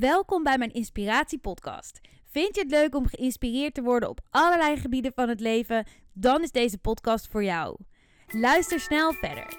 Welkom bij mijn Inspiratiepodcast. Vind je het leuk om geïnspireerd te worden op allerlei gebieden van het leven? Dan is deze podcast voor jou. Luister snel verder.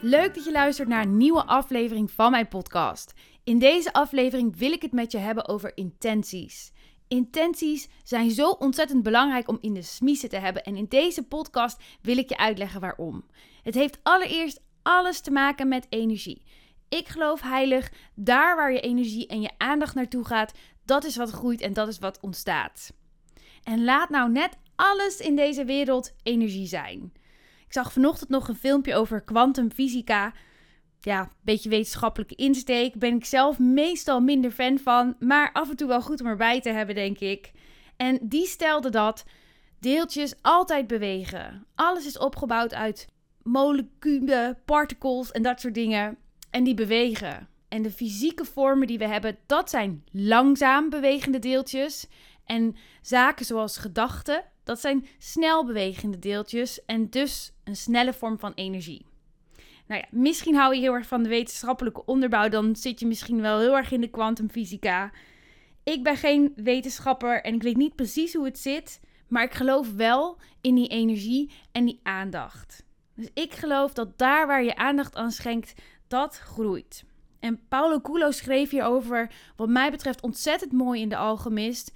Leuk dat je luistert naar een nieuwe aflevering van mijn podcast. In deze aflevering wil ik het met je hebben over intenties. Intenties zijn zo ontzettend belangrijk om in de smiezen te hebben. En in deze podcast wil ik je uitleggen waarom. Het heeft allereerst alles te maken met energie. Ik geloof heilig, daar waar je energie en je aandacht naartoe gaat, dat is wat groeit en dat is wat ontstaat. En laat nou net alles in deze wereld energie zijn. Ik zag vanochtend nog een filmpje over kwantumfysica ja, beetje wetenschappelijke insteek. Ben ik zelf meestal minder fan van, maar af en toe wel goed om erbij te hebben, denk ik. En die stelde dat deeltjes altijd bewegen. Alles is opgebouwd uit moleculen, particles en dat soort dingen. En die bewegen. En de fysieke vormen die we hebben, dat zijn langzaam bewegende deeltjes. En zaken zoals gedachten, dat zijn snel bewegende deeltjes en dus een snelle vorm van energie. Nou ja, misschien hou je heel erg van de wetenschappelijke onderbouw. Dan zit je misschien wel heel erg in de kwantumfysica. Ik ben geen wetenschapper en ik weet niet precies hoe het zit. Maar ik geloof wel in die energie en die aandacht. Dus ik geloof dat daar waar je aandacht aan schenkt, dat groeit. En Paulo Coelho schreef hierover, wat mij betreft, ontzettend mooi in de Alchemist.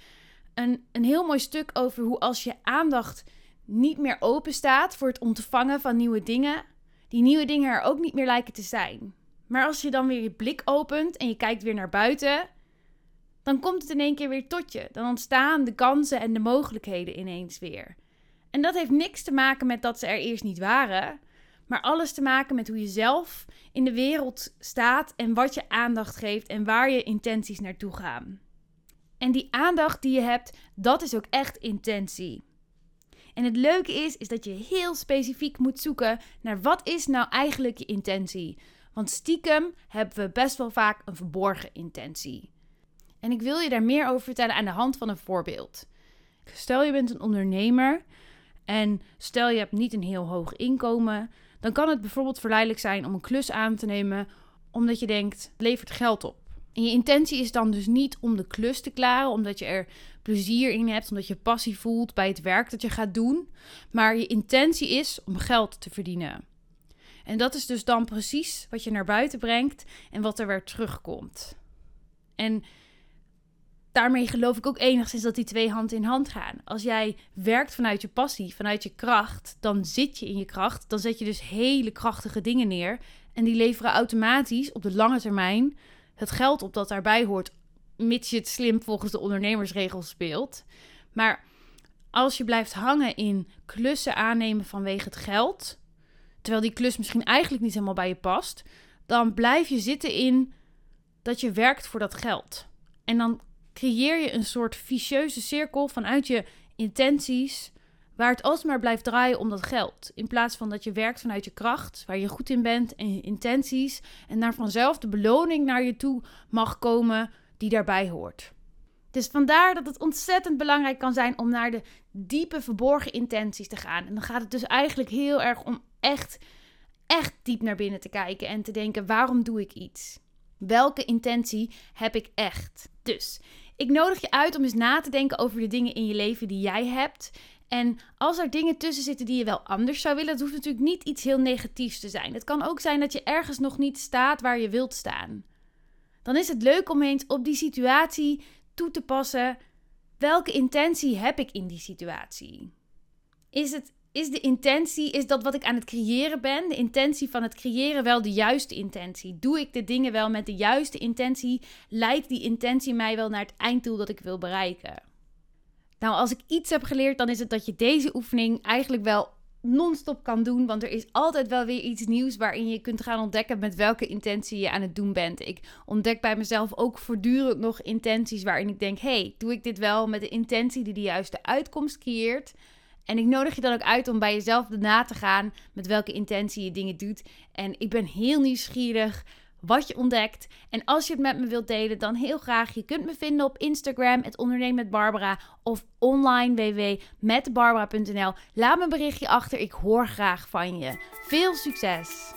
Een, een heel mooi stuk over hoe als je aandacht niet meer open staat voor het ontvangen van nieuwe dingen, die nieuwe dingen er ook niet meer lijken te zijn. Maar als je dan weer je blik opent en je kijkt weer naar buiten, dan komt het in één keer weer tot je. Dan ontstaan de kansen en de mogelijkheden ineens weer. En dat heeft niks te maken met dat ze er eerst niet waren, maar alles te maken met hoe je zelf in de wereld staat en wat je aandacht geeft en waar je intenties naartoe gaan. En die aandacht die je hebt, dat is ook echt intentie. En het leuke is, is dat je heel specifiek moet zoeken naar wat is nou eigenlijk je intentie. Want stiekem hebben we best wel vaak een verborgen intentie. En ik wil je daar meer over vertellen aan de hand van een voorbeeld. Stel je bent een ondernemer en stel je hebt niet een heel hoog inkomen, dan kan het bijvoorbeeld verleidelijk zijn om een klus aan te nemen omdat je denkt, het levert geld op. En je intentie is dan dus niet om de klus te klaren, omdat je er plezier in hebt, omdat je passie voelt bij het werk dat je gaat doen. Maar je intentie is om geld te verdienen. En dat is dus dan precies wat je naar buiten brengt en wat er weer terugkomt. En daarmee geloof ik ook enigszins dat die twee hand in hand gaan. Als jij werkt vanuit je passie, vanuit je kracht, dan zit je in je kracht. Dan zet je dus hele krachtige dingen neer. En die leveren automatisch op de lange termijn het geld op dat daarbij hoort, mits je het slim volgens de ondernemersregels speelt. Maar als je blijft hangen in klussen aannemen vanwege het geld, terwijl die klus misschien eigenlijk niet helemaal bij je past, dan blijf je zitten in dat je werkt voor dat geld. En dan creëer je een soort vicieuze cirkel vanuit je intenties waar het alsmaar blijft draaien om dat geld. In plaats van dat je werkt vanuit je kracht, waar je goed in bent en je intenties. En daar vanzelf de beloning naar je toe mag komen die daarbij hoort. Dus vandaar dat het ontzettend belangrijk kan zijn om naar de diepe verborgen intenties te gaan. En dan gaat het dus eigenlijk heel erg om echt, echt diep naar binnen te kijken en te denken: waarom doe ik iets? Welke intentie heb ik echt? Dus ik nodig je uit om eens na te denken over de dingen in je leven die jij hebt en als er dingen tussen zitten die je wel anders zou willen, dat hoeft natuurlijk niet iets heel negatiefs te zijn. Het kan ook zijn dat je ergens nog niet staat waar je wilt staan. Dan is het leuk om eens op die situatie toe te passen. Welke intentie heb ik in die situatie? Is, het, is de intentie, is dat wat ik aan het creëren ben, de intentie van het creëren wel de juiste intentie? Doe ik de dingen wel met de juiste intentie? Leidt die intentie mij wel naar het einddoel dat ik wil bereiken? Nou, als ik iets heb geleerd, dan is het dat je deze oefening eigenlijk wel non-stop kan doen. Want er is altijd wel weer iets nieuws waarin je kunt gaan ontdekken met welke intentie je aan het doen bent. Ik ontdek bij mezelf ook voortdurend nog intenties waarin ik denk: hey, doe ik dit wel met de intentie die de juiste uitkomst creëert? En ik nodig je dan ook uit om bij jezelf na te gaan met welke intentie je dingen doet. En ik ben heel nieuwsgierig wat je ontdekt. En als je het met me wilt delen, dan heel graag. Je kunt me vinden op Instagram, het ondernemen met Barbara, of online www.metbarbara.nl. Laat me een berichtje achter, ik hoor graag van je. Veel succes!